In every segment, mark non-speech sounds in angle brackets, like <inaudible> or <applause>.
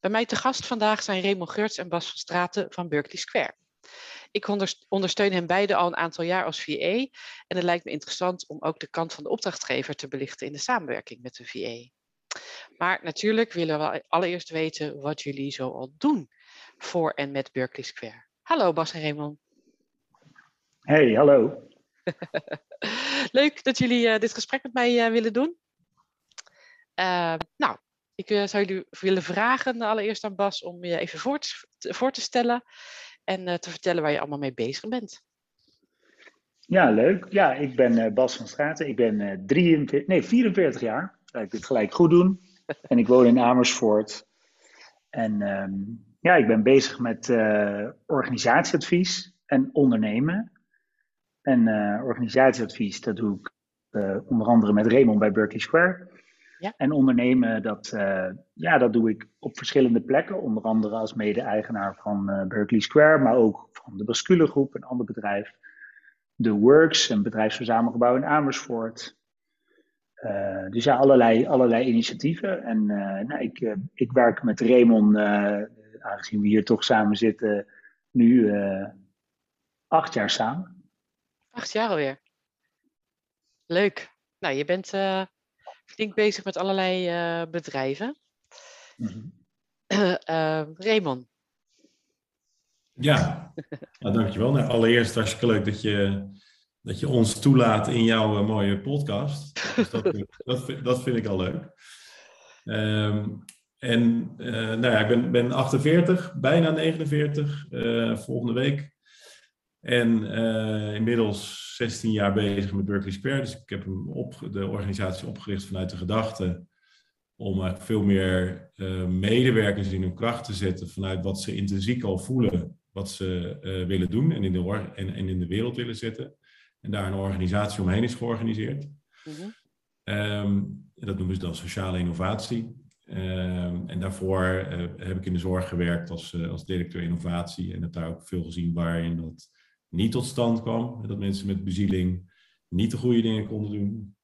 Bij mij te gast vandaag zijn Raymond Geurts en Bas van Straten van Berkeley Square. Ik ondersteun hen beiden al een aantal jaar als VA en het lijkt me interessant om ook de kant van de opdrachtgever te belichten in de samenwerking met de VA. Maar natuurlijk willen we allereerst weten wat jullie zo al doen voor en met Berkeley Square. Hallo Bas en Raymond. Hey, hallo. <laughs> Leuk dat jullie uh, dit gesprek met mij uh, willen doen. Uh, nou, ik uh, zou jullie willen vragen allereerst aan Bas om je even voor te, voor te stellen en uh, te vertellen waar je allemaal mee bezig bent. Ja, leuk. Ja, ik ben Bas van Straten. Ik ben 43, nee, 44 jaar. Laat ik dit gelijk goed doen. <laughs> en ik woon in Amersfoort. En um, ja, ik ben bezig met organisatieadvies en ondernemen. En organisatieadvies, dat doe ik onder andere met Raymond bij Berkeley Square. Ja. En ondernemen, dat, uh, ja, dat doe ik op verschillende plekken. Onder andere als mede-eigenaar van uh, Berkeley Square, maar ook van de Bascule Groep, een ander bedrijf. The Works, een bedrijfsverzamelgebouw in Amersfoort. Uh, dus ja, allerlei, allerlei initiatieven. En nou, ik, ik werk met Raymond, aangezien we hier toch samen zitten, nu acht jaar samen. Acht jaar alweer. Leuk. Nou, je bent flink bezig met allerlei uh, bedrijven. Mm -hmm. uh, Raymond. Ja, nou, dankjewel. Nou, allereerst hartstikke leuk dat je, dat je ons toelaat in jouw uh, mooie podcast. Dus dat, dat, dat, vind ik al leuk. Um, en nou ja, ik ben, ben 48, bijna 49, volgende week. En inmiddels 16 jaar bezig met Berkeley Square. Dus ik heb hem op, de organisatie opgericht vanuit de gedachte om veel meer uh, medewerkers in hun kracht te zetten vanuit wat ze intrinsiek al voelen, wat ze uh, willen doen en in, de en, en, in de wereld willen zetten. En daar een organisatie omheen is georganiseerd. -hmm. um, dat noemen ze dan sociale innovatie. Um, en daarvoor heb ik in de zorg gewerkt als, als directeur innovatie en heb daar ook veel gezien waarin dat niet tot stand kwam. Dat mensen met bezieling niet de goede dingen konden doen.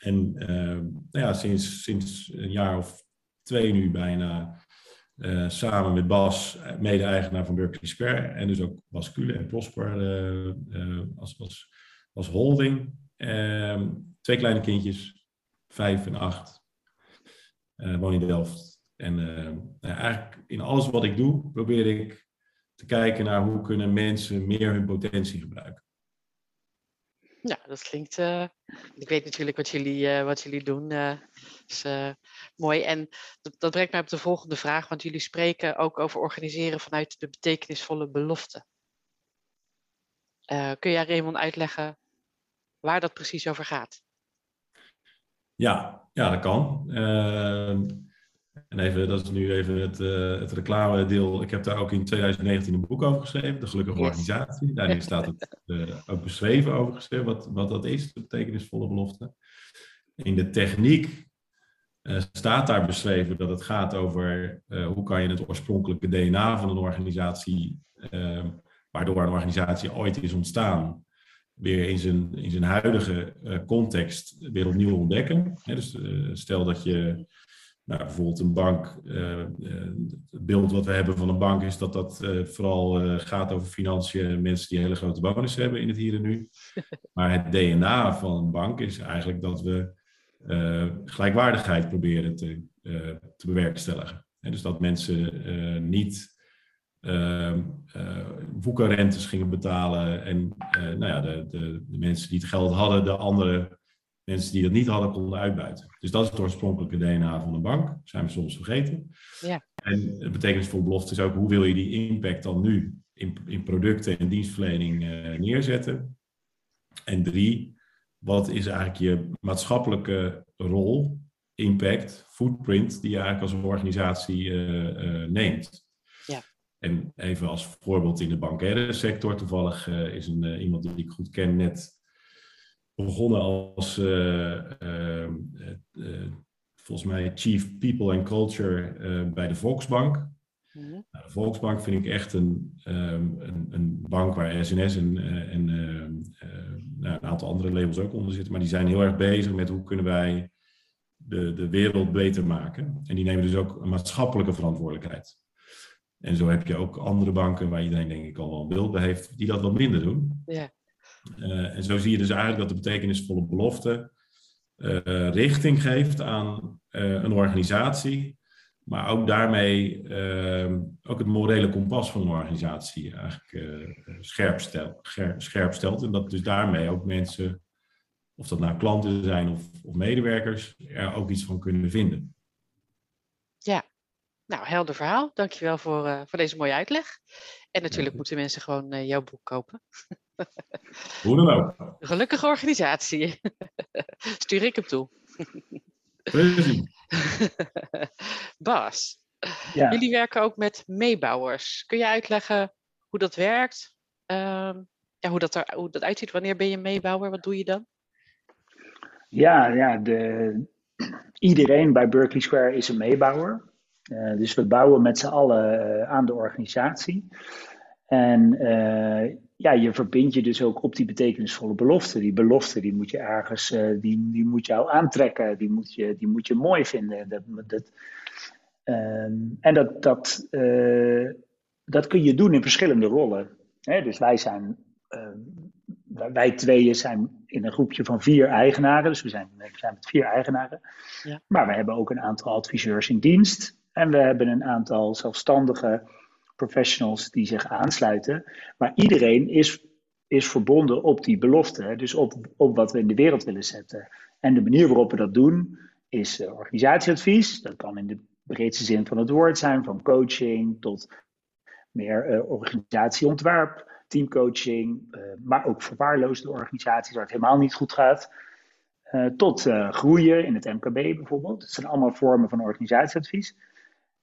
En uh, nou ja, sinds, sinds een jaar of twee nu bijna uh, samen met Bas, mede-eigenaar van Berkeley Square. En dus ook Bas Kule en Prosper als, als, als holding. Ehm, twee kleine kindjes, vijf en acht. woon in Delft. En nou eigenlijk in alles wat ik doe, probeer ik te kijken naar hoe kunnen mensen meer hun potentie gebruiken. Ja, dat klinkt. Uh, ik weet natuurlijk wat jullie, uh, wat jullie doen. Uh, is mooi. En dat, dat, brengt mij op de volgende vraag, want jullie spreken ook over organiseren vanuit de betekenisvolle belofte. kun jij Raymond uitleggen waar dat precies over gaat? Ja, ja dat kan. En even, dat is nu even het, uh, het reclame deel. Ik heb daar ook in 2019 een boek over geschreven, De Gelukkige Organisatie. Daarin staat het uh, ook beschreven over geschreven, wat, wat dat is, de betekenisvolle belofte. In de techniek uh, staat daar beschreven dat het gaat over hoe kan je het oorspronkelijke DNA van een organisatie, waardoor een organisatie ooit is ontstaan, weer in zijn, in zijn huidige context weer opnieuw ontdekken. dus stel dat je nou, bijvoorbeeld een bank, uh, het beeld wat we hebben van een bank is dat dat uh, vooral uh, gaat over financiën, mensen die hele grote bonussen hebben in het hier en nu. <laughs> Maar het DNA van een bank is eigenlijk dat we gelijkwaardigheid proberen te, te bewerkstelligen. En dus dat mensen niet woekerrentes gingen betalen en nou ja, de, de, de mensen die het geld hadden, de andere mensen die dat niet hadden konden uitbuiten. Dus dat is het oorspronkelijke DNA van een bank. Dat zijn we soms vergeten. Ja. En het betekenisvol belofte is ook hoe wil je die impact dan nu in, in producten en dienstverlening uh, neerzetten. En drie, wat is eigenlijk je maatschappelijke rol, impact, footprint die je eigenlijk als organisatie uh, uh, neemt. Ja. En even als voorbeeld in de bankaire sector, toevallig is een, iemand die ik goed ken net begonnen als uh, volgens mij Chief People and Culture bij de Volksbank. Mhm. nou, de Volksbank vind ik echt een, um, een, een, bank waar SNS en, en nou, een aantal andere labels ook onder zitten, maar die zijn heel erg bezig met hoe kunnen wij de, de wereld beter maken. En die nemen dus ook een maatschappelijke verantwoordelijkheid. En zo heb je ook andere banken waar iedereen denk ik al wel een beeld bij heeft, die dat wat minder doen. Ja. Uh, en zo zie je dus eigenlijk dat de betekenisvolle belofte uh, richting geeft aan uh, een organisatie, maar ook daarmee ehm, ook het morele kompas van een organisatie eigenlijk scherp, stel, scherp stelt. En dat dus daarmee ook mensen, of dat nou klanten zijn of, of medewerkers, er ook iets van kunnen vinden. Ja, nou, helder verhaal. Dankjewel voor, uh, voor deze mooie uitleg. En natuurlijk moeten mensen gewoon uh, jouw boek kopen. <laughs> Hoe dan ook. Gelukkige organisatie. <laughs> Stuur ik hem toe. <laughs> Bas, ja. jullie werken ook met meebouwers. Kun je uitleggen hoe dat werkt? Uh, ja, hoe, dat er, hoe dat uitziet? Wanneer ben je meebouwer? Wat doe je dan? Ja, ja de, iedereen bij Berkeley Square is een meebouwer. Uh, dus we bouwen met z'n allen uh, aan de organisatie. En uh, ja, je verbindt je dus ook op die betekenisvolle belofte. Die belofte die moet je ergens, die, die moet jou aantrekken, die moet je, die moet je mooi vinden. Dat, dat, ehm, en dat, dat, dat kun je doen in verschillende rollen. Hè? Dus wij zijn, wij tweeën zijn in een groepje van vier eigenaren. Dus we zijn, we zijn met vier eigenaren. Ja. Maar we hebben ook een aantal adviseurs in dienst. En we hebben een aantal zelfstandige professionals die zich aansluiten. Maar iedereen is, is verbonden op die belofte, dus op, op wat we in de wereld willen zetten. En de manier waarop we dat doen is uh, organisatieadvies. Dat kan in de breedste zin van het woord zijn, van coaching tot meer uh, organisatieontwerp, teamcoaching, uh, maar ook verwaarloosde organisaties waar het helemaal niet goed gaat. tot groeien in het MKB bijvoorbeeld. Dat zijn allemaal vormen van organisatieadvies.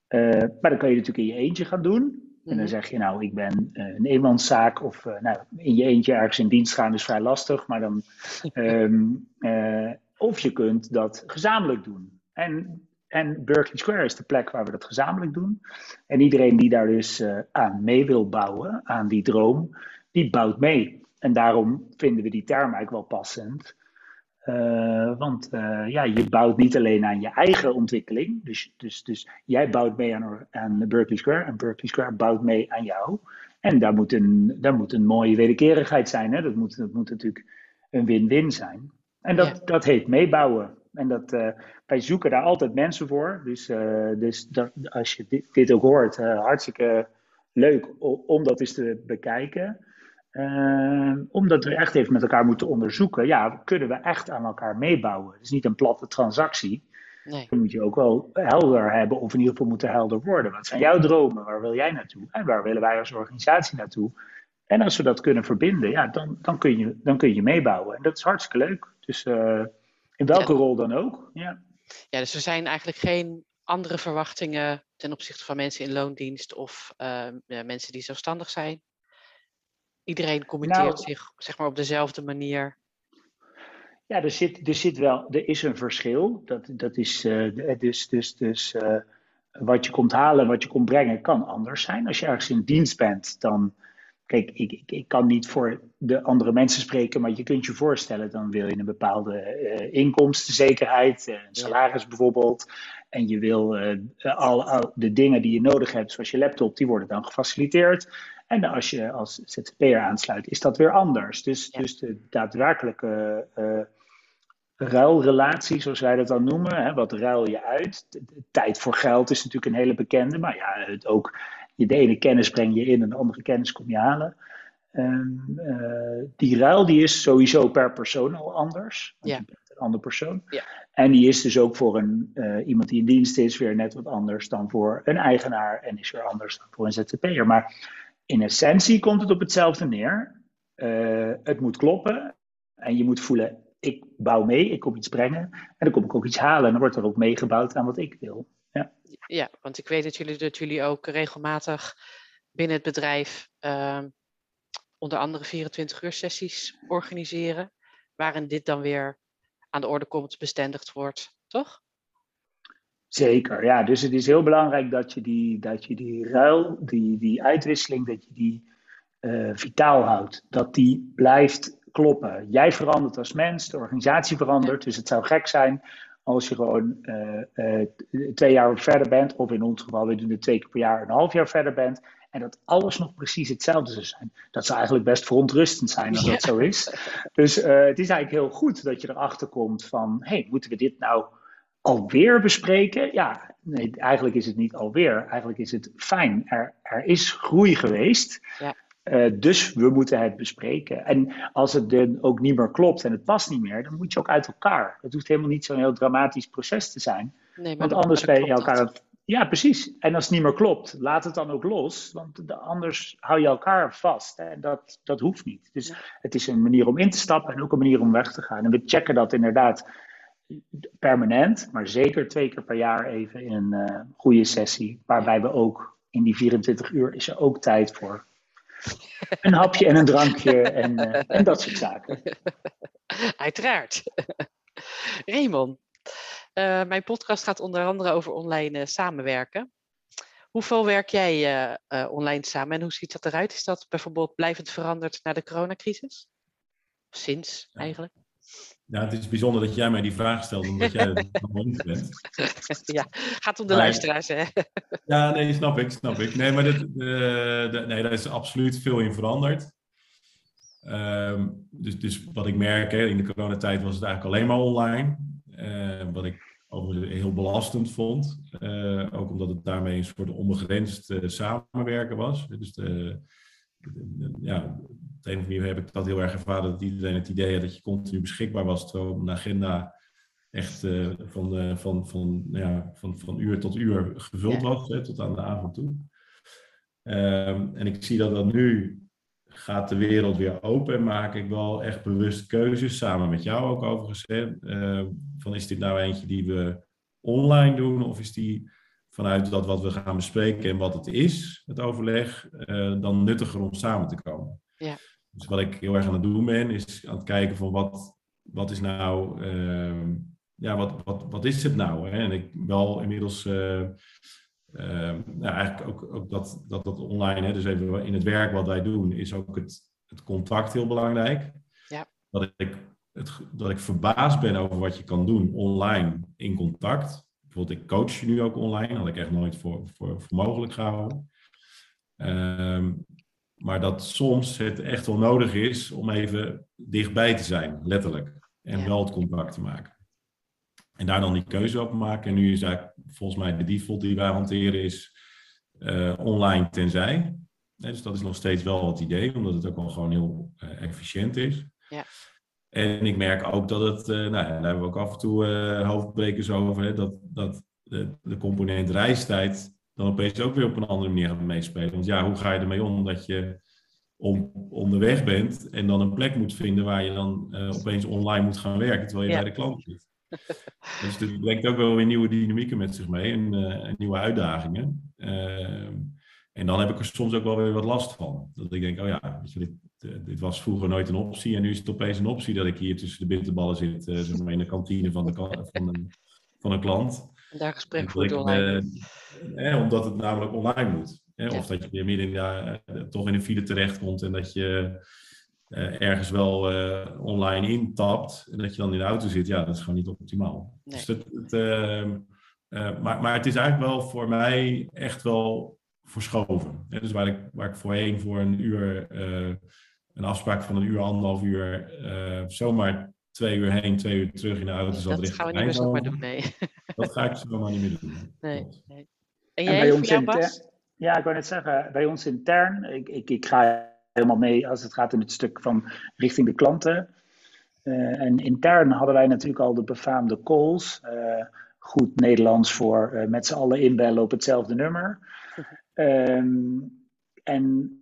Maar dan kan je natuurlijk in je eentje gaan doen. En dan mhm. zeg je, nou, ik ben uh, een eenmanszaak of uh, nou, in je eentje ergens in dienst gaan is vrij lastig. Maar dan, um, <laughs> of je kunt dat gezamenlijk doen. En, en Berkeley Square is de plek waar we dat gezamenlijk doen. En iedereen die daar dus aan mee wil bouwen, aan die droom, die bouwt mee. En daarom vinden we die term eigenlijk wel passend. Uh, want uh, ja, je bouwt niet alleen aan je eigen ontwikkeling. Dus, dus, dus jij bouwt mee aan, aan Berkeley Square en Berkeley Square bouwt mee aan jou. En daar moet een, daar moet een mooie wederkerigheid zijn. Hè? Dat, moet, dat moet natuurlijk een win-win zijn. En dat, dat heet meebouwen. En dat, uh, wij zoeken daar altijd mensen voor. Dus, dus dat, als je dit, dit ook hoort, hartstikke leuk om dat eens te bekijken. Uh, omdat we echt even met elkaar moeten onderzoeken, ja, kunnen we echt aan elkaar meebouwen? Het is niet een platte transactie. Nee. Dan moet je ook wel helder hebben, of in ieder geval moeten helder worden. Wat zijn jouw dromen? Waar wil jij naartoe? En waar willen wij als organisatie naartoe? En als we dat kunnen verbinden, ja, dan, dan, kun, je, dan kun je meebouwen. En dat is hartstikke leuk. Dus uh, in welke rol dan ook. Ja. ja, dus er zijn eigenlijk geen andere verwachtingen ten opzichte van mensen in loondienst of uh, mensen die zelfstandig zijn. Iedereen communiceert nou, zich zeg maar op dezelfde manier. Ja, er zit, er zit wel, er is een verschil. Dat, dat is uh, dus, dus, dus uh, wat je komt halen, wat je komt brengen, kan anders zijn. Als je ergens in dienst bent, dan. Kijk, ik, ik, ik kan niet voor de andere mensen spreken, maar je kunt je voorstellen, dan wil je een bepaalde uh, inkomstenzekerheid, een salaris bijvoorbeeld. En je wil al, al de dingen die je nodig hebt, zoals je laptop, die worden dan gefaciliteerd. En als je als ZZP'er aansluit, is dat weer anders. Dus, dus de daadwerkelijke uh, ruilrelatie, zoals wij dat dan noemen, hè, wat ruil je uit? De, tijd voor geld is natuurlijk een hele bekende, maar ja, het ook je de ene kennis breng je in en de andere kennis kom je halen. Um, uh, die ruil die is sowieso per persoon al anders. Ja. Een andere persoon. Ja. En die is dus ook voor een, uh, iemand die in dienst is weer net wat anders dan voor een eigenaar en is weer anders dan voor een ZZP'er. Maar in essentie komt het op hetzelfde neer. Uh, het moet kloppen en je moet voelen, ik bouw mee, ik kom iets brengen en dan kom ik ook iets halen en dan wordt er ook meegebouwd aan wat ik wil. Ja. ja, want ik weet dat jullie, dat jullie ook regelmatig binnen het bedrijf ehm, onder andere 24 uur sessies organiseren, waarin dit dan weer aan de orde komt, bestendigd wordt, toch? Zeker, ja. Dus het is heel belangrijk dat je die, dat je die ruil, die, die uitwisseling, dat je die uh, vitaal houdt. Dat die blijft kloppen. Jij verandert als mens, de organisatie verandert. Dus het zou gek zijn als je gewoon uh, uh, twee jaar verder bent, of in ons geval, we doen het twee keer per jaar, een half jaar verder bent. En dat alles nog precies hetzelfde zou zijn. Dat zou eigenlijk best verontrustend zijn als dat zo is. Dus het is eigenlijk heel goed dat je erachter komt van, hey, moeten we dit nou alweer bespreken? Ja, nee, eigenlijk is het niet alweer. Eigenlijk is het fijn. Er, er is groei geweest. Ja. Uh, dus we moeten het bespreken. En als het dan ook niet meer klopt en het past niet meer, dan moet je ook uit elkaar. Het hoeft helemaal niet zo'n heel dramatisch proces te zijn. Nee, want anders ben je elkaar. Ja, precies. En als het niet meer klopt, laat het dan ook los. Want anders hou je elkaar vast. En dat, dat hoeft niet. Dus het is een manier om in te stappen en ook een manier om weg te gaan. En we checken dat inderdaad permanent, maar zeker twee keer per jaar even in een uh, goede sessie. Waarbij we ook in die 24 uur is er ook tijd voor een hapje en een drankje en, uh, en dat soort zaken. <laughs> Uiteraard. Raymond, uh, mijn podcast gaat onder andere over online samenwerken. Hoeveel werk jij online samen en hoe ziet dat eruit? Is dat bijvoorbeeld blijvend veranderd na de coronacrisis? Sinds eigenlijk? Ja, het is bijzonder dat jij mij die vraag stelt, omdat jij niet bent. <laughs> Ja, gaat om de luisteraars, hè? <laughs> Ja, nee, snap ik, snap ik. Nee, maar dit, de, nee, daar is absoluut veel in veranderd. Um, dus, dus wat ik merk, hè, in de coronatijd was het eigenlijk alleen maar online. Uh, wat ik overigens heel belastend vond. Uh, ook omdat het daarmee een soort onbegrensd samenwerken was. Dus de, ja, op de een of andere manier heb ik dat heel erg ervaren dat iedereen het idee had dat je continu beschikbaar was. Terwijl een agenda echt uh, van, uh, van, van, ja, van, van uur tot uur gevuld was, hè, tot aan de avond toe. Um, en ik zie dat dat nu gaat de wereld weer open en maak ik wel echt bewust keuzes, samen met jou ook overigens. Hè, uh, van is dit nou eentje die we online doen of is die vanuit dat wat we gaan bespreken en wat het is, het overleg, uh, dan nuttiger om samen te komen. Ja. Dus wat ik heel erg aan het doen ben, is aan het kijken van wat, wat is nou, uh, ja, wat, wat, wat is het nou? Hè? En ik wel inmiddels, nou, eigenlijk ook, ook dat, dat, dat online, hè, dus even in het werk wat wij doen, is ook het, het contact heel belangrijk. Ja. Dat, ik, het, dat ik verbaasd ben over wat je kan doen online in contact bijvoorbeeld, ik coach nu ook online, had ik echt nooit voor, voor, voor mogelijk gehouden. Um, maar dat soms het echt wel nodig is om even dichtbij te zijn, letterlijk. En wel het contact te maken. En daar dan die keuze op maken. En nu is eigenlijk volgens mij de default die wij hanteren is uh, online tenzij. dus dat is nog steeds wel het idee, omdat het ook wel gewoon heel uh, efficiënt is. Ja. En ik merk ook dat het, uh, nou daar hebben we ook af en toe hoofdbrekers over, hè, dat, dat de, de, component reistijd dan opeens ook weer op een andere manier gaat meespelen. Want ja, hoe ga je ermee om dat je om, onderweg bent en dan een plek moet vinden waar je dan opeens online moet gaan werken terwijl je bij de klant zit. <laughs> dus dit brengt ook wel weer nieuwe dynamieken met zich mee en, en nieuwe uitdagingen. Ehm, en dan heb ik er soms ook wel weer wat last van. Dat ik denk, oh ja, weet je, dit, dit was vroeger nooit een optie en nu is het opeens een optie dat ik hier tussen de bitterballen zit, uh, zeg maar in de kantine van, de, van, een, van een klant. En daar gesprek voert online. Eh, eh, omdat het namelijk online moet. Eh, Of dat je weer midden in, ja, toch in een file terechtkomt en dat je ergens wel online intapt en dat je dan in de auto zit. Ja, dat is gewoon niet optimaal. Nee. Dus het, het ehm, maar, maar het is eigenlijk wel voor mij echt wel verschoven. Dus waar ik, waar ik voorheen voor een uur een afspraak van een uur, anderhalf uur, uh, zomaar twee uur heen, twee uur terug in de auto zat Dat gaan we niet meer zomaar doen, nee. <laughs> Dat ga ik zomaar niet meer doen. Nee, nee. En jij, en bij ons intern, Ja, ik wou net zeggen, bij ons intern, ik, ik, ik ga helemaal mee als het gaat in het stuk van richting de klanten. Uh, en intern hadden wij natuurlijk al de befaamde calls. Uh, goed Nederlands voor uh, met z'n allen inbellen op hetzelfde nummer. Um, <laughs> en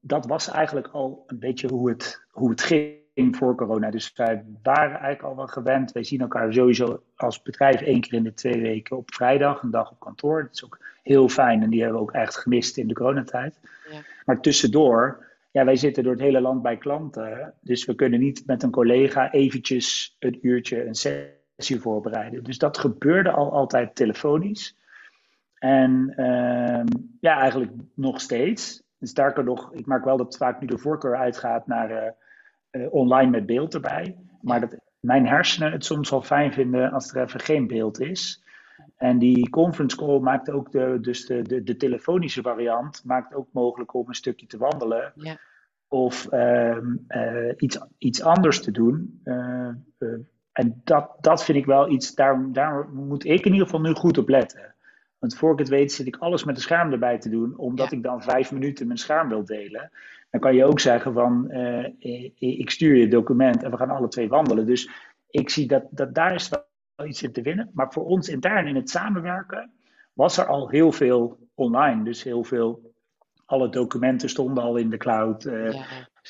dat was eigenlijk al een beetje hoe het, hoe het ging. voor corona. Dus wij waren eigenlijk al wel gewend. Wij zien elkaar sowieso als bedrijf één keer in de twee weken op vrijdag, een dag op kantoor. Dat is ook heel fijn en die hebben we ook echt gemist in de coronatijd. Ja. Maar tussendoor, ja, wij zitten door het hele land bij klanten. Dus we kunnen niet met een collega eventjes een uurtje een sessie voorbereiden. Dus dat gebeurde al altijd telefonisch. En uh, ja, eigenlijk nog steeds. sterker nog, ik maak wel dat vaak nu de voorkeur uitgaat naar uh, uh, online met beeld erbij. Maar dat mijn hersenen het soms wel fijn vinden als er even geen beeld is. En die conference call maakt ook de, dus de, de, de telefonische variant, maakt ook mogelijk om een stukje te wandelen. Ja. Of uh, uh, iets, iets anders te doen. Uh, en dat, dat vind ik wel iets, daar, daar moet ik in ieder geval nu goed op letten. Want voor ik het weet zit ik alles met een scherm erbij te doen, omdat ik dan vijf minuten mijn scherm wil delen. Dan kan je ook zeggen van, ik stuur je het document en we gaan alle twee wandelen. Dus ik zie dat, dat daar is wel iets in te winnen. Maar voor ons intern in het samenwerken was er al heel veel online. Dus heel veel, alle documenten stonden al in de cloud. Uh, ja,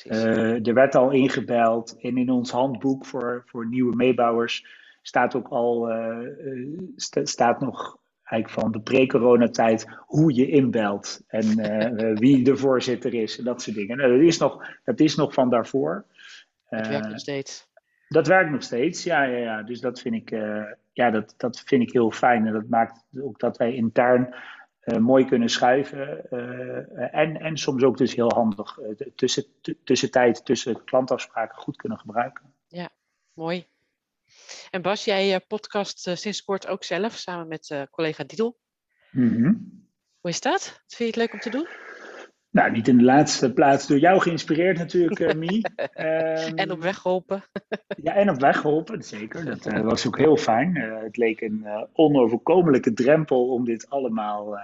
uh, er werd al ingebeld. En in ons handboek voor, voor nieuwe meebouwers staat ook al, uh, st staat nog eigenlijk van de pre-coronatijd hoe je inbelt. En <laughs> wie de voorzitter is en dat soort dingen. Nou, dat, is nog, dat is nog van daarvoor. Het werkt nog steeds. Dat werkt nog steeds, ja, ja, ja. Dus dat vind ik, uh, ja, dat, dat vind ik heel fijn. En dat maakt ook dat wij intern uh, mooi kunnen schuiven. Uh, en, en soms ook dus heel handig tussen, tussentijd tussen klantafspraken goed kunnen gebruiken. Ja, mooi. En Bas, jij podcast sinds kort ook zelf samen met collega Didel. Mm -hmm. Hoe is dat? Vind je het leuk om te doen? Nou, niet in de laatste plaats door jou geïnspireerd natuurlijk, uh, Mie. Um, <laughs> en op weg geholpen. ja, en op weg geholpen, zeker. Dat uh, was ook heel fijn. Uh, het leek een onoverkomelijke drempel om dit allemaal...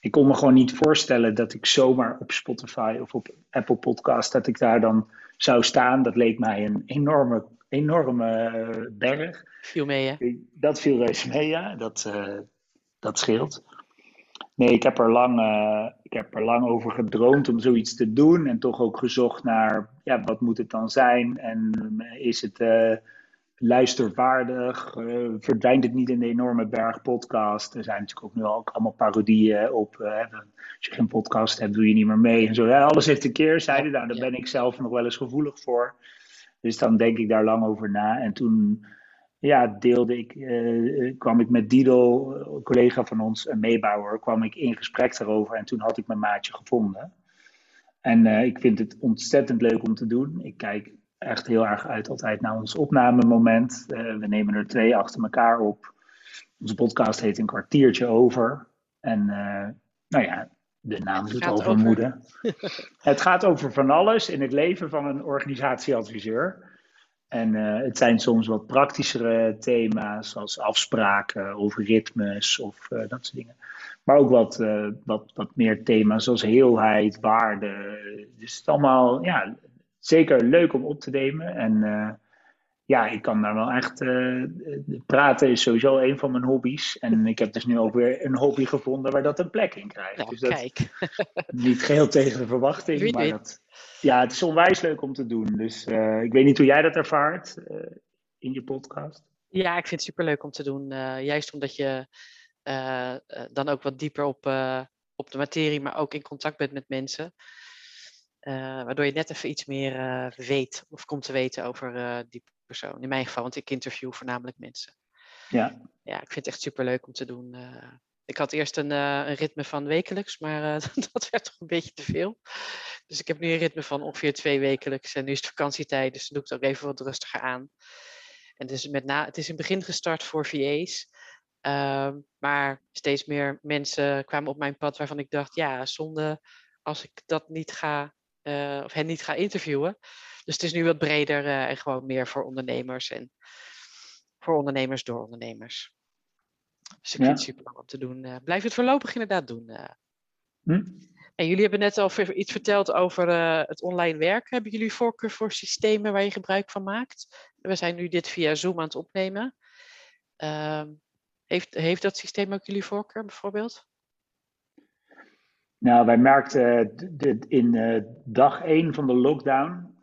ik kon me gewoon niet voorstellen dat ik zomaar op Spotify of op Apple Podcast... dat ik daar dan zou staan. Dat leek mij een enorme, enorme berg. Viel mee, hè? Dat viel reuze mee, ja. Dat, dat scheelt. Nee, ik heb, er lang, uh, ik heb er lang over gedroomd om zoiets te doen. En toch ook gezocht naar, ja, wat moet het dan zijn? En eh, is het uh, luisterwaardig? Uh, verdwijnt het niet in de enorme berg podcast? Er zijn natuurlijk ook nu ook allemaal parodieën op. als je geen podcast hebt, doe je niet meer mee. En zo. Ja, alles heeft een keer, zeiden. Nou, daar ben ik zelf nog wel eens gevoelig voor. Dus dan denk ik daar lang over na. En toen ja, deelde ik, uh, kwam ik met Dido, een collega van ons, een meebouwer, kwam ik in gesprek daarover en toen had ik mijn maatje gevonden. En uh, ik vind het ontzettend leuk om te doen. Ik kijk echt heel erg uit altijd naar ons opnamemoment. Uh, we nemen er twee achter elkaar op. Onze podcast heet Een kwartiertje over. En nou ja, de naam doet al vermoeden. <laughs> het gaat over van alles in het leven van een organisatieadviseur. En uh, het zijn soms wat praktischere thema's, zoals afspraken of ritmes of uh, dat soort dingen. Maar ook wat, uh, wat, wat meer thema's zoals heelheid, waarde. Dus het is allemaal ja, zeker leuk om op te nemen. En ja, ik kan daar wel echt. praten is sowieso een van mijn hobby's. En <laughs> ik heb dus nu ook weer een hobby gevonden waar dat een plek in krijgt. Nou, dus dat, kijk. <laughs> Niet geheel tegen de verwachting, maar dat, ja, het is onwijs leuk om te doen. Dus uh, ik weet niet hoe jij dat ervaart uh, in je podcast. Ja, ik vind het superleuk om te doen. Juist omdat je dan ook wat dieper op, op de materie, maar ook in contact bent met mensen. waardoor je net even iets meer weet of komt te weten over die persoon. In mijn geval, want ik interview voornamelijk mensen. Ja. Ja, ik vind het echt superleuk om te doen. Ik had eerst een, uh, een ritme van wekelijks, maar uh, <laughs> dat werd toch een beetje te veel. Dus ik heb nu een ritme van ongeveer twee wekelijks. En nu is het vakantietijd, dus dan doe ik het ook even wat rustiger aan. En dus met na, het is in het begin gestart voor VA's. Uh, maar steeds meer mensen kwamen op mijn pad waarvan ik dacht, ja, zonde als ik dat niet ga, of hen niet ga interviewen. Dus het is nu wat breder en gewoon meer voor ondernemers en voor ondernemers door ondernemers. Dus ik vind het super om te doen. Uh, blijf het voorlopig inderdaad doen. Uh. Hm? En jullie hebben net al iets verteld over uh, het online werk. Hebben jullie voorkeur voor systemen waar je gebruik van maakt? We zijn nu dit via Zoom aan het opnemen. Ehm, heeft, heeft dat systeem ook jullie voorkeur bijvoorbeeld? Nou, wij merkten in dag één van de lockdown,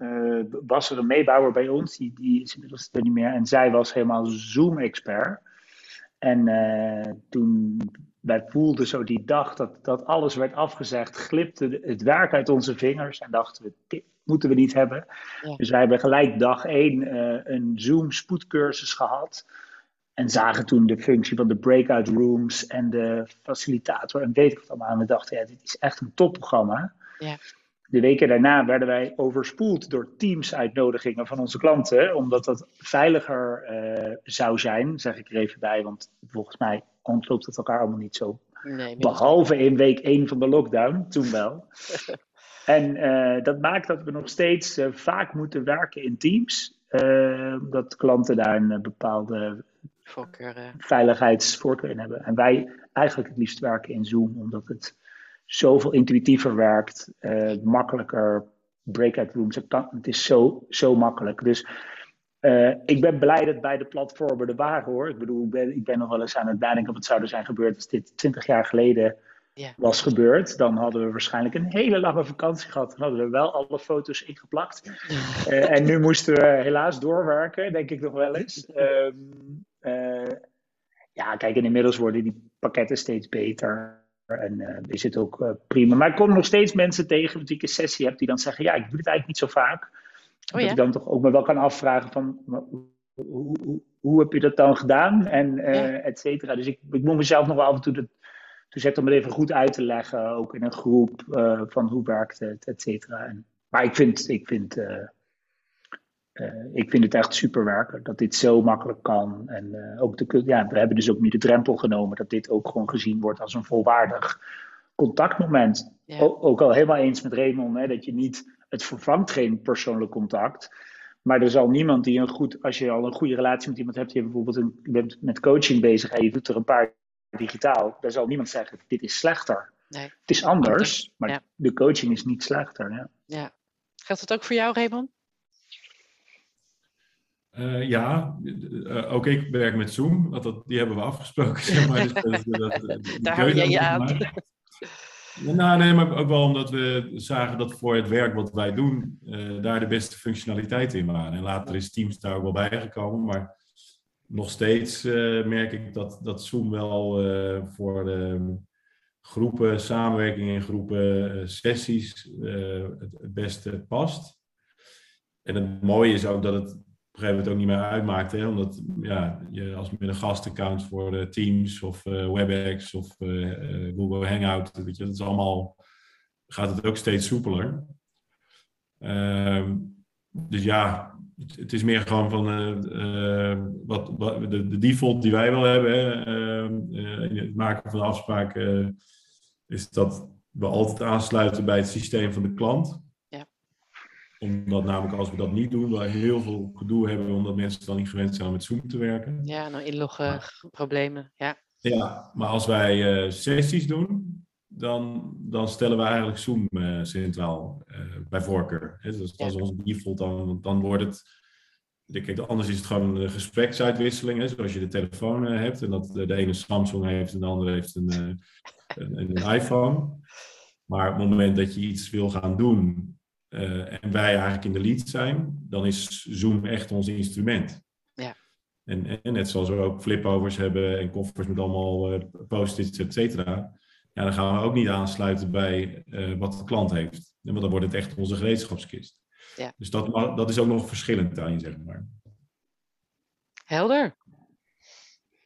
was er een meebouwer bij ons, die, die is inmiddels er niet meer, en zij was helemaal Zoom-expert. En toen wij voelden zo die dag dat, dat alles werd afgezegd, glipte het werk uit onze vingers en dachten we, dit moeten we niet hebben. Dus wij hebben gelijk dag één een Zoom spoedcursus gehad. En zagen toen de functie van de breakout rooms en de facilitator en weet ik wat allemaal. En we dachten, ja, dit is echt een topprogramma. Ja. De weken daarna werden wij overspoeld door Teams-uitnodigingen van onze klanten, omdat dat veiliger uh, zou zijn, zeg ik er even bij, want volgens mij ontloopt het elkaar allemaal niet zo. Nee, Behalve in week 1 van de lockdown, toen wel. <laughs> en uh, dat maakt dat we nog steeds uh, vaak moeten werken in Teams, omdat klanten daar een bepaalde Voorkeur, veiligheidsvoorkeur in hebben. En wij eigenlijk het liefst werken in Zoom, omdat het zoveel intuïtiever werkt, uh, makkelijker breakout rooms. Het, het is zo, zo makkelijk. Dus uh, ik ben blij dat beide platformen er waren hoor. Ik bedoel, ik ben, ik ben nog wel eens aan het nadenken of het zou zijn gebeurd als dit 20 jaar geleden was gebeurd. Dan hadden we waarschijnlijk een hele lange vakantie gehad. Dan hadden we wel alle foto's ingeplakt. Uh, <laughs> en nu moesten we helaas doorwerken, denk ik nog wel eens. Um, <laughs> ja, kijk, en inmiddels worden die pakketten steeds beter. En uh, is het ook uh, prima. Maar ik kom nog steeds mensen tegen wie ik een sessie heb die dan zeggen: Ja, ik doe het eigenlijk niet zo vaak. Oh, dat ik dan toch ook me wel kan afvragen: van, hoe, hoe, hoe heb je dat dan gedaan? En uh, et cetera. Dus ik, ik moet mezelf nog wel af en toe de, zetten om het even goed uit te leggen. Ook in een groep van hoe werkt het, et cetera. maar ik vind, ik vind ik vind het echt super werken dat dit zo makkelijk kan. En uh, ook de, ja, we hebben dus ook nu de drempel genomen dat dit ook gewoon gezien wordt als een volwaardig contactmoment. Ja. ook al helemaal eens met Raymond, hè, dat je niet, het vervangt geen persoonlijk contact. Maar er zal niemand die een goed, als je al een goede relatie met iemand hebt, je bijvoorbeeld een, je bent met coaching bezig en je doet er een paar digitaal, dan zal niemand zeggen: dit is slechter. Nee. Het is anders, maar de coaching is niet slechter. Ja. ja. Geldt het ook voor jou, Raymond? Uh, ja, uh, ook ik werk met Zoom, want dat, die hebben we afgesproken. <laughs> Zeg maar. dus, dat, <laughs> Daar hou jij je aan. <laughs> Nou, nee, maar ook wel omdat we zagen dat voor het werk wat wij doen, uh, daar de beste functionaliteiten in waren. En later is Teams daar ook wel bijgekomen, maar nog steeds merk ik dat, dat Zoom wel voor de groepen, samenwerking in groepen, sessies het, het beste past. En het mooie is ook dat het een gegeven moment ook niet meer uitmaakt. Hè? Omdat ja, je als met een gastaccount voor uh, Teams of uh, WebEx of uh, Google Hangout, weet je, dat is allemaal, gaat het ook steeds soepeler. Ehm, dus ja, het, is meer gewoon van wat, wat de, de, default die wij wel hebben hè, ehm, in het maken van afspraken, is dat we altijd aansluiten bij het systeem van de klant omdat namelijk als we dat niet doen, we heel veel gedoe hebben, omdat mensen dan niet gewend zijn om met Zoom te werken. Ja, nou inloggen, problemen. Ja. ja, maar als wij uh, sessies doen, dan, dan stellen we eigenlijk Zoom uh, centraal uh, bij voorkeur. Hè? Dus als ja. onze default, dan, dan wordt het. Kijk, anders is het gewoon een gespreksuitwisseling, hè? zoals je de telefoon hebt. En dat de ene Samsung heeft en de andere heeft een, een, een iPhone. Maar op het moment dat je iets wil gaan doen en wij eigenlijk in de lead zijn, dan is Zoom echt ons instrument. Ja. En, en net zoals we ook flipovers hebben en koffers met allemaal uh, post-its, et cetera. Ja, dan gaan we ook niet aansluiten bij uh, wat de klant heeft. Want dan wordt het echt onze gereedschapskist. Ja. Dus dat, dat is ook nog verschillend daarin, zeg maar. Helder.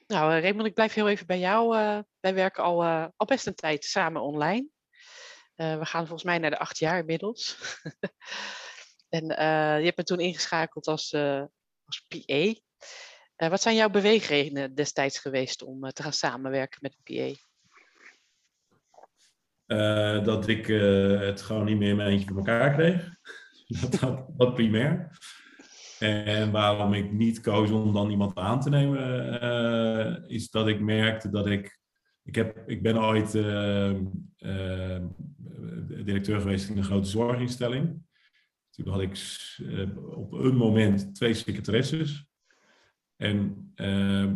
Nou, Raymond, ik blijf heel even bij jou. wij werken al, al best een tijd samen online. Uh, we gaan volgens mij naar de acht jaar inmiddels. <laughs> en uh, je hebt me toen ingeschakeld als, uh, als PA. wat zijn jouw beweegredenen destijds geweest om te gaan samenwerken met een PA? dat ik het gewoon niet meer in mijn eentje voor elkaar kreeg. <laughs> dat, dat, dat primair. En waarom ik niet koos om dan iemand aan te nemen, is dat ik merkte dat ik ik, heb, ik ben ooit uh, uh, directeur geweest in een grote zorginstelling. Toen had ik uh, op een moment twee secretaresses. En ehm,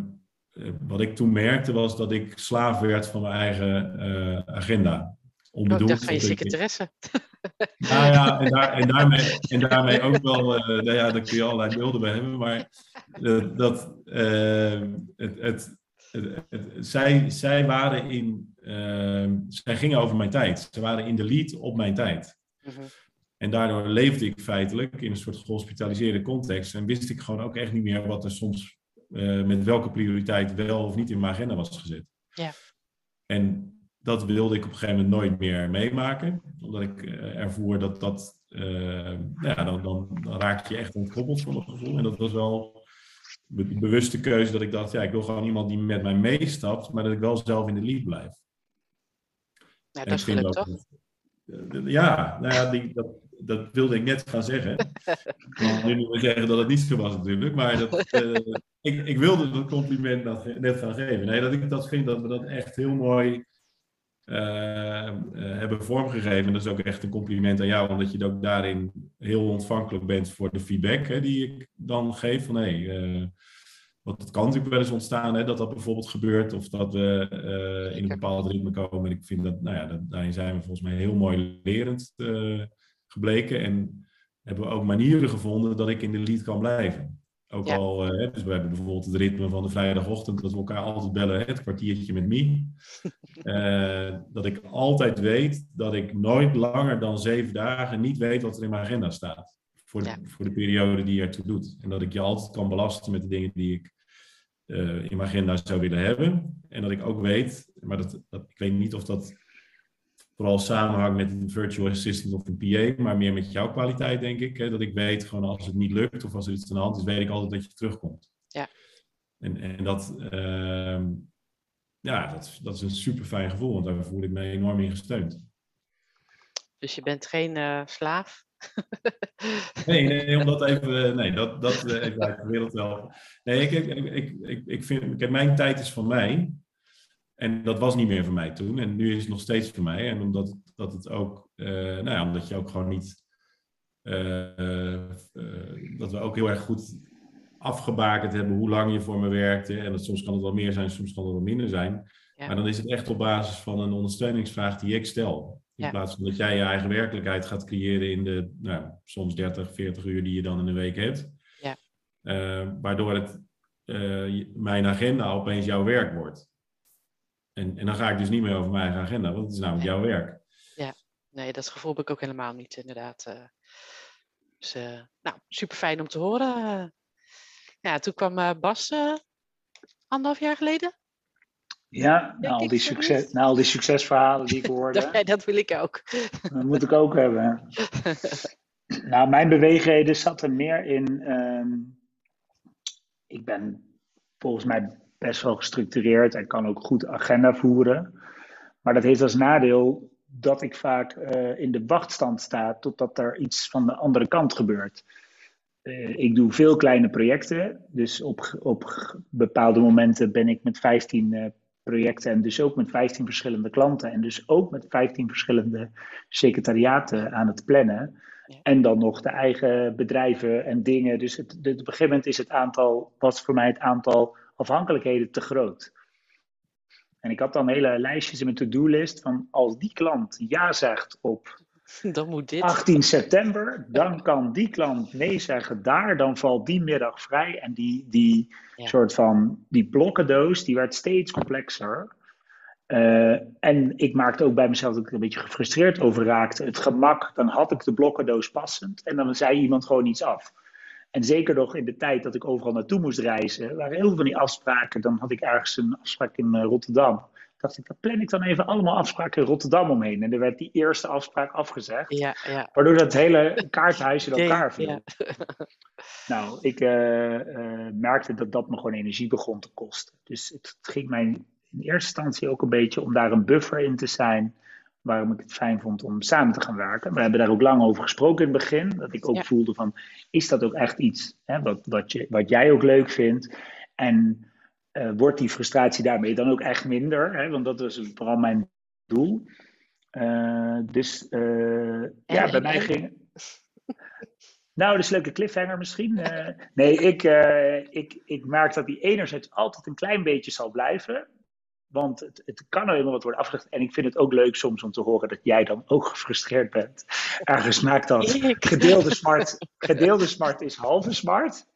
wat ik toen merkte was dat ik slaaf werd van mijn eigen agenda. onbedoeld. Oh, ik dacht van je secretaresse. <laughs> Nou ja, en, daar, en, daarmee, en daarmee ook wel, uh, nou ja, daar kun je allerlei beelden bij hebben, maar uh, dat, uh, het, het, het, zij, zij waren in, ehm, zij gingen over mijn tijd. Ze waren in de lead op mijn tijd. -huh. Mhm. En daardoor leefde ik feitelijk in een soort gehospitaliseerde context en wist ik gewoon ook echt niet meer wat er soms uh, met welke prioriteit wel of niet in mijn agenda was gezet. Ja. En dat wilde ik op een gegeven moment nooit meer meemaken, omdat ik uh, ervoer dat dat, nou ja, dan, dan, dan, raak je echt ontkoppeld van dat gevoel. En dat was wel de bewuste keuze dat ik dacht, ja, ik wil gewoon iemand die met mij meestapt, maar dat ik wel zelf in de lead blijf. Ja, dat is gelukt, toch? Ja, nou ja, die, dat, dat wilde ik net gaan zeggen. Ik nu niet zeggen dat het niet zo was natuurlijk, maar dat, uh, <laughs> ik, ik wilde dat compliment net gaan geven. Nee, dat ik dat vind dat we dat echt heel mooi hebben vormgegeven. En dat is ook echt een compliment aan jou, omdat je ook daarin heel ontvankelijk bent voor de feedback hè, die ik dan geef. Van hé, hey, want het kan natuurlijk wel eens ontstaan hè, dat dat bijvoorbeeld gebeurt, of dat we in een bepaald ritme komen. En ik vind dat, nou ja, dat, daarin zijn we volgens mij heel mooi lerend gebleken. En hebben we ook manieren gevonden dat ik in de lead kan blijven. Ook al, uh, dus we hebben bijvoorbeeld het ritme van de vrijdagochtend, dat we elkaar altijd bellen, het kwartiertje met me. Uh, <laughs> dat ik altijd weet dat ik nooit langer dan zeven dagen niet weet wat er in mijn agenda staat. Voor de, ja. voor de periode die ertoe doet. En dat ik je altijd kan belasten met de dingen die ik uh, in mijn agenda zou willen hebben. En dat ik ook weet, maar dat, dat, ik weet niet of dat vooral samenhangt met een virtual assistant of een PA, maar meer met jouw kwaliteit, denk ik. Hè, dat ik weet, gewoon als het niet lukt of als er iets aan de hand is, weet ik altijd dat je terugkomt. Ja. En, en dat, uh, ja, dat, dat is een super fijn gevoel, want daar voel ik me enorm in gesteund. Dus je bent geen uh, slaaf? <laughs> nee, nee, om dat even, nee, dat, dat even uit de wereld wel. Nee, ik, ik, ik, ik, ik vind, kijk, mijn tijd is van mij. En dat was niet meer voor mij toen. En nu is het nog steeds voor mij. En omdat dat het ook, uh, nou ja, omdat je ook gewoon niet. Uh, uh, dat we ook heel erg goed afgebakend hebben hoe lang je voor me werkte. En dat, soms kan het wel meer zijn, soms kan het wel minder zijn. Ja. Maar dan is het echt op basis van een ondersteuningsvraag die ik stel. In ja. plaats van dat jij je eigen werkelijkheid gaat creëren in de nou, soms 30, 40 uur die je dan in een week hebt. Ja. waardoor het mijn agenda opeens jouw werk wordt. En, en dan ga ik dus niet meer over mijn eigen agenda, want het is namelijk jouw werk. Ja, nee, dat gevoel heb ik ook helemaal niet, inderdaad. Uh, dus, uh, nou, super fijn om te horen. ja, toen kwam uh, Bas anderhalf jaar geleden. Ja, na al, die succes, na al die succesverhalen die ik <laughs> hoorde. dat, dat wil ik ook. dat moet ik ook hebben. <laughs> nou, mijn beweegreden zat er meer in. Um, ik ben volgens mij best wel gestructureerd en kan ook goed agenda voeren. Maar dat heeft als nadeel dat ik vaak uh, in de wachtstand sta totdat er iets van de andere kant gebeurt. Uh, ik doe veel kleine projecten, dus op, op bepaalde momenten ben ik met 15 uh, projecten en dus ook met 15 verschillende klanten en dus ook met 15 verschillende secretariaten aan het plannen. Ja. En dan nog de eigen bedrijven en dingen. Dus het, de, op een gegeven moment is het aantal, was voor mij het aantal afhankelijkheden te groot. En ik had dan hele lijstjes in mijn to-do-list van als die klant ja zegt op <laughs> dan moet dit. 18 september, dan kan die klant nee zeggen daar, dan valt die middag vrij. En die, die ja. soort van, die blokkendoos, die werd steeds complexer. Uh, en ik maakte ook bij mezelf dat ik er een beetje gefrustreerd over raakte. Het gemak, dan had ik de blokkendoos passend en dan zei iemand gewoon iets af. En zeker nog in de tijd dat ik overal naartoe moest reizen, waren heel veel van die afspraken. Dan had ik ergens een afspraak in uh, Rotterdam. Dacht ik, dan plan ik dan even allemaal afspraken in Rotterdam omheen. En er werd die eerste afspraak afgezegd. Ja, ja. Waardoor dat hele kaarthuis in elkaar viel. Ja. <laughs> nou, ik uh, uh, merkte dat dat me gewoon energie begon te kosten. Dus het ging mij in eerste instantie ook een beetje om daar een buffer in te zijn waarom ik het fijn vond om samen te gaan werken. We hebben daar ook lang over gesproken in het begin. Dat ik ook ja. voelde van, is dat ook echt iets hè, wat, wat, je, wat jij ook leuk vindt? En uh, wordt die frustratie daarmee dan ook echt minder? Hè? Want dat was vooral mijn doel. Uh, dus uh, ja, bij mij ging... Nou, dat is een leuke cliffhanger misschien. nee, ik, ik, ik merk dat die enerzijds altijd een klein beetje zal blijven. Want het, het kan nou eenmaal wat worden afgelegd. En ik vind het ook leuk soms om te horen dat jij dan ook gefrustreerd bent. Ergens maakt dat gedeelde smart, gedeelde smart is halve smart.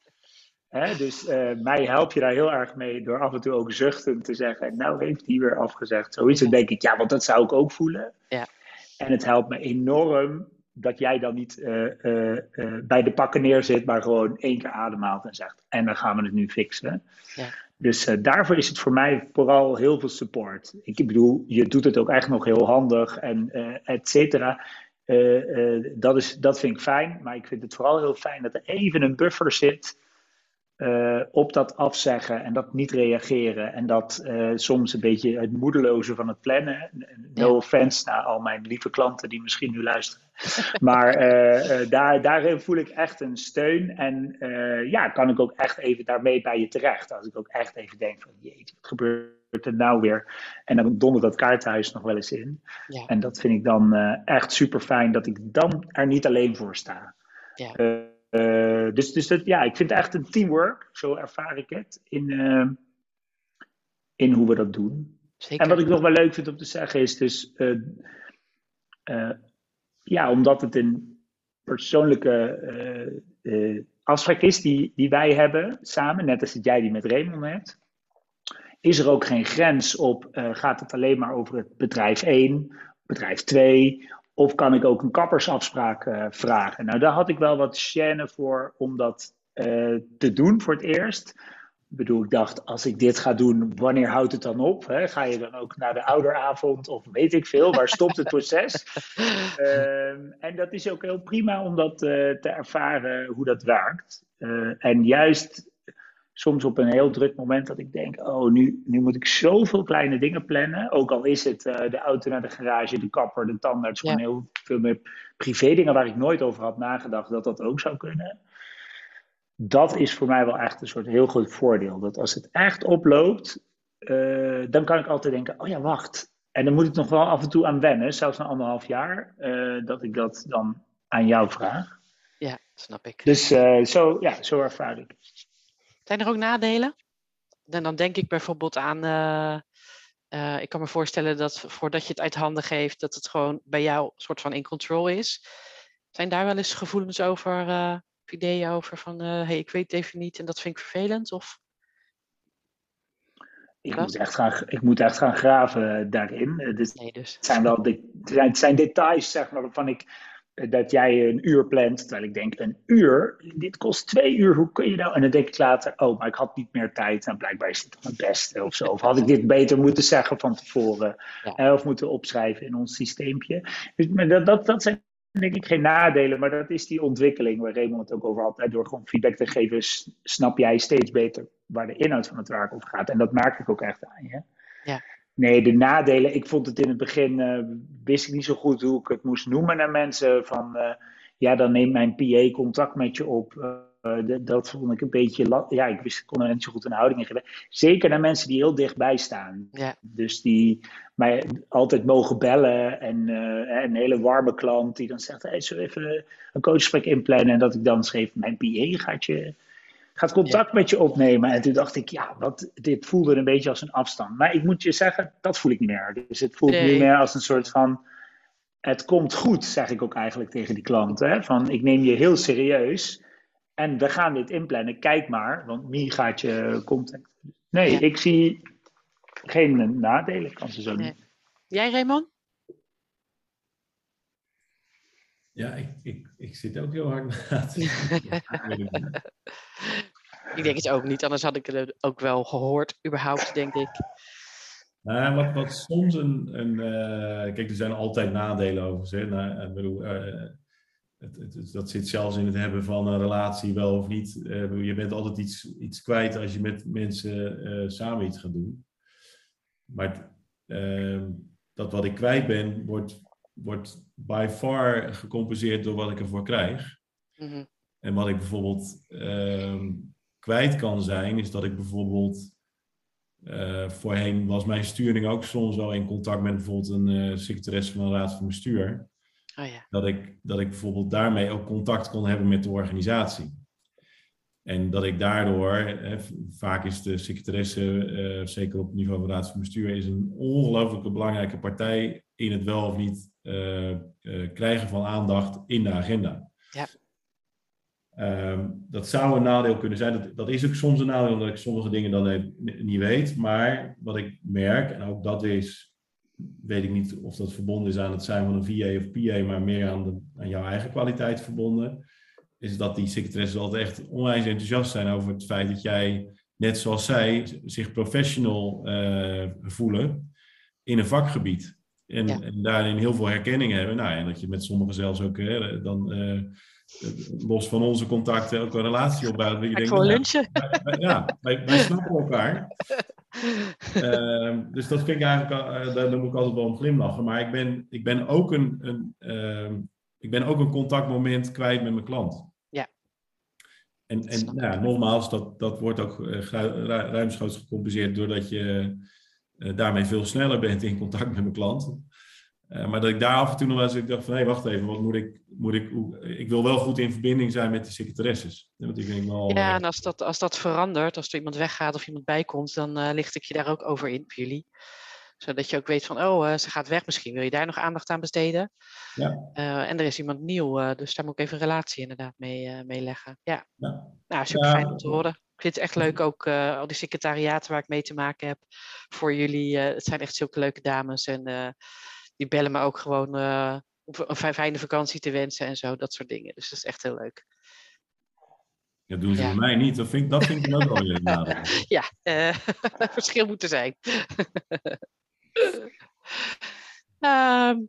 dus uh, mij help je daar heel erg mee door af en toe ook zuchtend te zeggen. Nou heeft hij weer afgezegd. Zo is het, denk ik. Ja, want dat zou ik ook voelen. Ja. En het helpt me enorm dat jij dan niet uh, uh, bij de pakken neerzit, maar gewoon één keer ademhaalt en zegt: En dan gaan we het nu fixen. Ja. Dus daarvoor is het voor mij vooral heel veel support. Ik bedoel, je doet het ook echt nog heel handig en et cetera. dat, is, dat vind ik fijn, maar ik vind het vooral heel fijn dat er even een buffer zit uh, op dat afzeggen en dat niet reageren. En dat uh, soms een beetje het moedeloze van het plannen. No ja. offense naar al mijn lieve klanten die misschien nu luisteren. <laughs> Maar uh, daar, daarin voel ik echt een steun. En ja, kan ik ook echt even daarmee bij je terecht. Als ik ook echt even denk van jeetje, wat gebeurt er nou weer? En dan dondert dat kaartenhuis nog wel eens in. Ja. En dat vind ik dan echt super fijn dat ik dan er niet alleen voor sta. Ja. Uh, dus dus dat, ja, ik vind het echt een teamwork, zo ervaar ik het, in, uh, in hoe we dat doen. Zeker. En wat ik nog wel leuk vind om te zeggen is dus, uh, ja, omdat het een persoonlijke afspraak is die, die wij hebben samen, net als dat jij die met Raymond hebt, is er ook geen grens op, gaat het alleen maar over het bedrijf 1, bedrijf 2 of kan ik ook een kappersafspraak uh, vragen? Nou, daar had ik wel wat chaîne voor om dat uh, te doen voor het eerst. Ik bedoel, ik dacht, als ik dit ga doen, wanneer houdt het dan op? Hè? Ga je dan ook naar de ouderavond of weet ik veel? Waar stopt het proces? uh, <laughs> en dat is ook heel prima om dat uh, te ervaren hoe dat werkt. en juist soms op een heel druk moment dat ik denk, oh, nu, nu moet ik zoveel kleine dingen plannen. Ook al is het uh, de auto naar de garage, de kapper, de tandarts, Ja. gewoon heel veel meer privé dingen waar ik nooit over had nagedacht dat dat ook zou kunnen. Dat is voor mij wel echt een soort heel groot voordeel. Dat als het echt oploopt, uh, dan kan ik altijd denken, oh ja, wacht. En dan moet ik nog wel af en toe aan wennen, zelfs na anderhalf jaar, uh, dat ik dat dan aan jou vraag. Ja, snap ik. Dus zo, ja, zo ervaar ik. Zijn er ook nadelen? En dan denk ik bijvoorbeeld aan, uh, uh, ik kan me voorstellen dat voordat je het uit handen geeft, dat het gewoon bij jou soort van in control is. Zijn daar wel eens gevoelens over, uh, of ideeën over van, hé, hey, ik weet het even niet en dat vind ik vervelend? Of? Ik moet, echt gaan, ik moet echt gaan graven daarin. Het, nee, dus. het zijn wel de, het zijn details, zeg maar, waarvan ik dat jij een uur plant, terwijl ik denk een uur, dit kost twee uur, hoe kun je nou? En dan denk ik later, oh, maar ik had niet meer tijd en blijkbaar is het beste of zo. Of had ik dit beter moeten zeggen van tevoren ja. of moeten opschrijven in ons systeempje. Dus, maar dat, dat, dat zijn denk ik geen nadelen, maar dat is die ontwikkeling waar Raymond het ook over had. Door gewoon feedback te geven, snap jij steeds beter waar de inhoud van het werk over gaat. En dat merk ik ook echt aan je. Ja. Nee, de nadelen. Ik vond het in het begin, uh, wist ik niet zo goed hoe ik het moest noemen naar mensen. Van, uh, ja, dan neemt mijn PA contact met je op. De, dat vond ik een beetje, ja, ik wist, ik kon er niet zo goed een houding in geven. Zeker naar mensen die heel dichtbij staan. Ja. Dus die mij altijd mogen bellen. En een hele warme klant die dan zegt, hey, we even een coachgesprek inplannen? En dat ik dan schreef, mijn PA gaat je gaat contact ja. met je opnemen. En toen dacht ik, ja, wat, dit voelde een beetje als een afstand. Maar ik moet je zeggen, dat voel ik niet meer. Dus het voelt Nee. niet meer als een soort van, het komt goed, zeg ik ook eigenlijk tegen die klanten. Hè? Van, ik neem je heel serieus en we gaan dit inplannen. Kijk maar, want Mie gaat je contact. Nee, Ja. ik zie geen nadelen, kan ze zo Nee. niet. Jij, Raymond? Ja, ik, ik, ik zit ook heel hard na <laughs> ik denk het ook niet, anders had ik het ook wel gehoord, überhaupt, denk ik. Nou, wat, wat soms een. een uh, kijk, er zijn altijd nadelen over. Hè? Nou, ik bedoel, uh, het, het, het, dat zit zelfs in het hebben van een relatie, wel of niet. Uh, je bent altijd iets, iets kwijt als je met mensen samen iets gaat doen. Maar ehm, dat wat ik kwijt ben, wordt, wordt by far gecompenseerd door wat ik ervoor krijg. Mm -hmm. En wat ik bijvoorbeeld ehm, kwijt kan zijn, is dat ik bijvoorbeeld. Uh, voorheen was mijn sturing ook soms wel in contact met bijvoorbeeld een uh, secretaresse van een raad van bestuur. Oh ja. dat, ik, dat ik bijvoorbeeld daarmee ook contact kon hebben met de organisatie. En dat ik daardoor, hè, vaak is de secretaresse, eh, zeker op het niveau van raad van bestuur, is een ongelooflijke belangrijke partij in het wel of niet krijgen van aandacht in de agenda. Ja. Um, dat zou een nadeel kunnen zijn. Dat, dat, is ook soms een nadeel, omdat ik sommige dingen dan niet weet. Maar wat ik merk, en ook dat is, weet ik niet of dat verbonden is aan het zijn van een VA of PA, maar meer aan, de, aan jouw eigen kwaliteit verbonden is dat die secretaresses altijd echt onwijs enthousiast zijn over het feit dat jij, net zoals zij, zich professional uh, voelen in een vakgebied. En, ja. en, daarin heel veel herkenning hebben. Nou, en dat je met sommigen zelfs ook uh, dan uh, los van onze contacten ook een relatie opbouwt. Ik denk, gewoon lunchen. <laughs> Wij, wij, ja, wij, wij snappen elkaar. <laughs> dus dat vind ik eigenlijk, daar moet ik altijd wel om glimlachen. Maar ik ben, ik ben ook een, een ik ben ook een contactmoment kwijt met mijn klant. Ja. En, en nou, nogmaals, dat, dat wordt ook uh, ruimschoots gecompenseerd doordat je daarmee veel sneller bent in contact met mijn klant. Uh, maar dat ik daar af en toe nog wel eens ik dacht van, hé, hey, wacht even, wat moet ik, moet ik, ik wil wel goed in verbinding zijn met de secretaresses. Want ik denk wel, ja, en als dat, als dat verandert, als er iemand weggaat of iemand bijkomt, dan licht ik je daar ook over in, voor jullie zodat je ook weet van, oh, uh, ze gaat weg, misschien wil je daar nog aandacht aan besteden. Ja. En er is iemand nieuw, dus daar moet ik even een relatie inderdaad mee, mee leggen. Ja, ja. nou, super fijn om te horen. Ik vind het echt leuk ook, al die secretariaten waar ik mee te maken heb voor jullie. het zijn echt zulke leuke dames en die bellen me ook gewoon om een fijne vakantie te wensen en zo, dat soort dingen. Dus dat is echt heel leuk. Ja, doen ze ja. bij mij niet. Dat vind, dat vind ik ook wel weer <laughs> Ja, uh, <laughs> verschil moet er zijn. um, <laughs>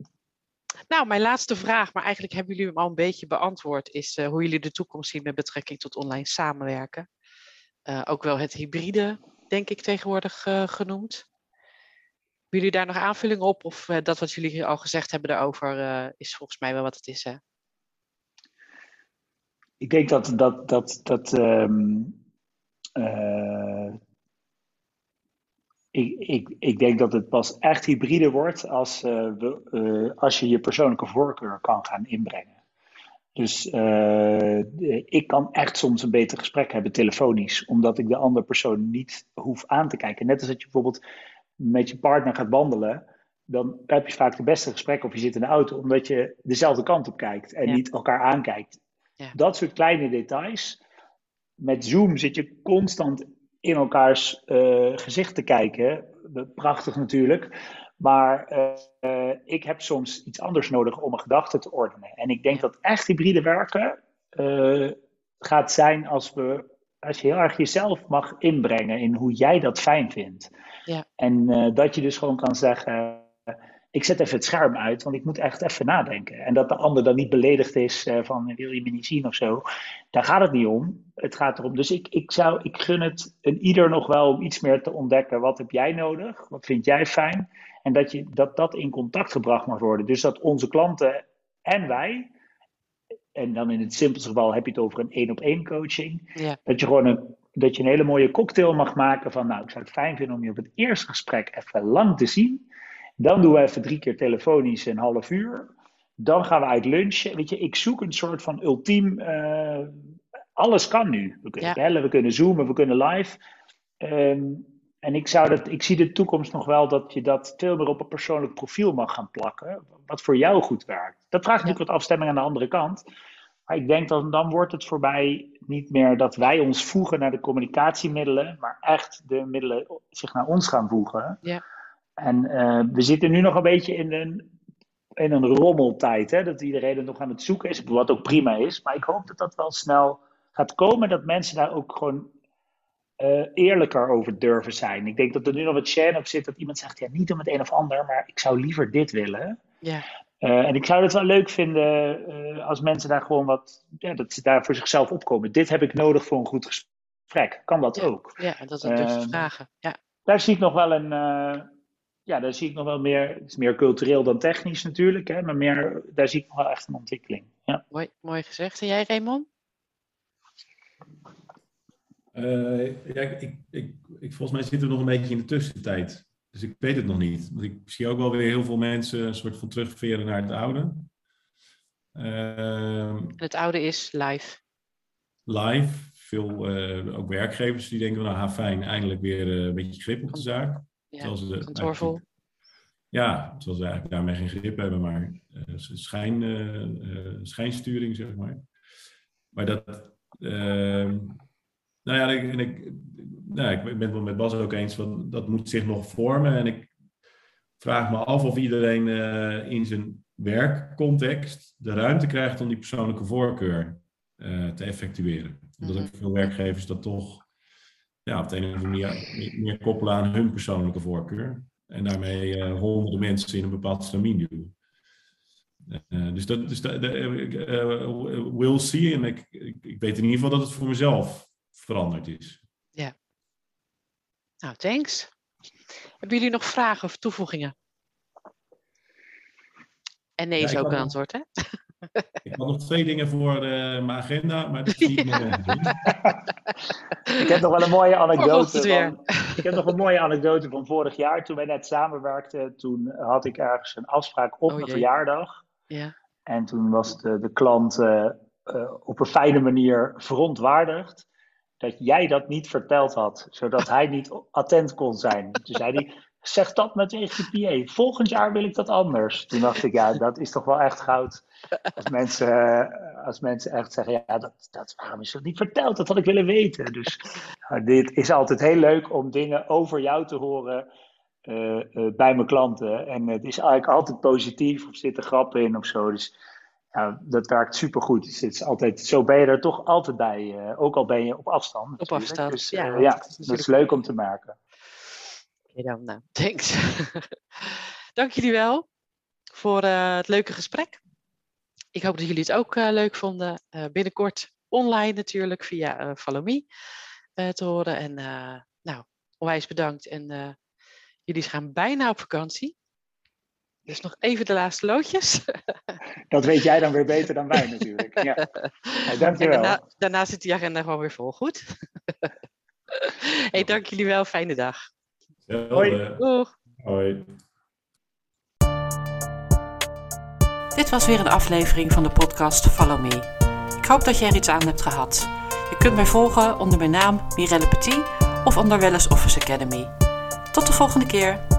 nou, mijn laatste vraag, maar eigenlijk hebben jullie hem al een beetje beantwoord, is uh, hoe jullie de toekomst zien met betrekking tot online samenwerken. Uh, ook wel het hybride, denk ik, tegenwoordig genoemd. Hebben jullie daar nog aanvulling op? Of dat wat jullie al gezegd hebben daarover is volgens mij wel wat het is, hè? Ik denk dat dat, dat, dat uh, ik, ik, ik denk dat het pas echt hybride wordt als, we, als je je persoonlijke voorkeur kan gaan inbrengen. Dus ik kan echt soms een beter gesprek hebben telefonisch, omdat ik de andere persoon niet hoef aan te kijken. Net als dat je bijvoorbeeld met je partner gaat wandelen, dan heb je vaak de beste gesprek of je zit in de auto, omdat je dezelfde kant op kijkt en ja. niet elkaar aankijkt. Ja. Dat soort kleine details. Met Zoom zit je constant in elkaars uh, gezicht te kijken. Prachtig natuurlijk. Maar uh, ik heb soms iets anders nodig om mijn gedachten te ordenen. En ik denk dat echt hybride werken uh, gaat zijn als, we, als je heel erg jezelf mag inbrengen in hoe jij dat fijn vindt. Ja. En dat je dus gewoon kan zeggen ik zet even het scherm uit, want ik moet echt even nadenken. En dat de ander dan niet beledigd is uh, van wil je me niet zien of zo. Daar gaat het niet om. Het gaat erom. Dus ik, ik, zou, ik gun het een ieder nog wel om iets meer te ontdekken. Wat heb jij nodig? Wat vind jij fijn? En dat je, dat, dat in contact gebracht mag worden. Dus dat onze klanten en wij, en dan in het simpelste geval heb je het over een één op één coaching. Ja. Dat je gewoon een, dat je een hele mooie cocktail mag maken van nou, ik zou het fijn vinden om je op het eerste gesprek even lang te zien. Dan doen we even drie keer telefonisch een half uur. Dan gaan we uit lunchen. Weet je, ik zoek een soort van ultiem. Uh, alles kan nu. We kunnen ja. bellen, we kunnen zoomen, we kunnen live. Um, en ik, zou dat, ik zie de toekomst nog wel dat je dat veel meer op een persoonlijk profiel mag gaan plakken. Wat voor jou goed werkt. Dat vraagt natuurlijk wat afstemming aan de andere kant. Maar ik denk dat dan wordt het voorbij niet meer dat wij ons voegen naar de communicatiemiddelen. Maar echt de middelen zich naar ons gaan voegen. Ja. En uh, we zitten nu nog een beetje in een, in een rommeltijd. Hè? Dat iedereen er nog aan het zoeken is. Wat ook prima is. Maar ik hoop dat dat wel snel gaat komen. Dat mensen daar ook gewoon uh, eerlijker over durven zijn. Ik denk dat er nu nog wat shame op zit. Dat iemand zegt, ja niet om het een of ander. Maar ik zou liever dit willen. Ja. Uh, en ik zou het wel leuk vinden als mensen daar gewoon wat... Ja, dat ze daar voor zichzelf opkomen. Dit heb ik nodig voor een goed gesprek. Kan dat ja. ook? Ja, dat is dus vragen. Ja. Daar zie ik nog wel een ja, daar zie ik nog wel meer, het is meer cultureel dan technisch natuurlijk, hè, maar meer, daar zie ik nog wel echt een ontwikkeling. Ja. Mooi, mooi gezegd. En jij, Raymond? Uh, ja, ik, ik, ik, volgens mij zitten we nog een beetje in de tussentijd. Dus ik weet het nog niet. Want ik zie ook wel weer heel veel mensen een soort van terugveren naar het oude. Uh, het oude is live. Live, veel uh, ook werkgevers die denken, nou ha, fijn, eindelijk weer uh, een beetje grip op de zaak. Ja, ze, kantoorvol. Ja, terwijl ze eigenlijk daarmee geen grip hebben, maar schijn, schijnsturing, zeg maar. Maar dat, ehm, nou ja, ik, ik, nou, ik ben het wel met Bas ook eens, want dat moet zich nog vormen. En ik vraag me af of iedereen in zijn werkcontext de ruimte krijgt om die persoonlijke voorkeur uh, te effectueren. Omdat ook veel werkgevers dat toch ja, op de een of andere manier meer koppelen aan hun persoonlijke voorkeur. En daarmee uh, honderden mensen in een bepaald stramien duwen. Uh, dus dat dus de, de, will see. En ik, ik, ik, weet in ieder geval dat het voor mezelf veranderd is. Ja. Nou, thanks. Hebben jullie nog vragen of toevoegingen? En nee is ook een antwoord, hè? Ik had nog twee dingen voor uh, mijn agenda, maar dat is niet <laughs> meer. ik heb nog wel een mooie anekdote. Van, ik heb nog een mooie anekdote van vorig jaar. Toen wij net samenwerkten, toen had ik ergens een afspraak op oh, mijn verjaardag. Ja. En toen was de, de klant uh, uh, op een fijne manier verontwaardigd dat jij dat niet verteld had, zodat hij niet attent kon zijn. Toen zei hij, zeg dat met PA. Volgend jaar wil ik dat anders. Toen dacht ik, ja, dat is toch wel echt goud. Als mensen, eh, als mensen echt zeggen, ja, dat, dat, waarom is dat niet verteld? Dat had ik willen weten. Dus nou, dit is altijd heel leuk om dingen over jou te horen uh, uh, bij mijn klanten. En het is eigenlijk altijd positief of zitten grappen in of zo. Dus ja, dat werkt supergoed. Dus het is altijd, zo ben je er toch altijd bij. ook al ben je op afstand. Op afstand, dus, ja. ja dat is, dat is leuk om te merken dan, nou, <laughs> thanks. Dank jullie wel voor uh, het leuke gesprek. Ik hoop dat jullie het ook leuk vonden. Binnenkort online natuurlijk via Follow Me te horen. En nou, onwijs bedankt. En jullie gaan bijna op vakantie. Dus nog even de laatste loodjes. <laughs> Dat weet jij dan weer beter dan wij natuurlijk. Ja. <laughs> Hey, dankjewel. Daarna, daarna zit die agenda gewoon weer vol. Goed? <laughs> hey, dank jullie wel. Fijne dag. Hoi. Hoi. Dit was weer een aflevering van de podcast Follow Me. Ik hoop dat je er iets aan hebt gehad. Je kunt mij volgen onder mijn naam Mirelle Petit of onder Wellness Office Academy. Tot de volgende keer.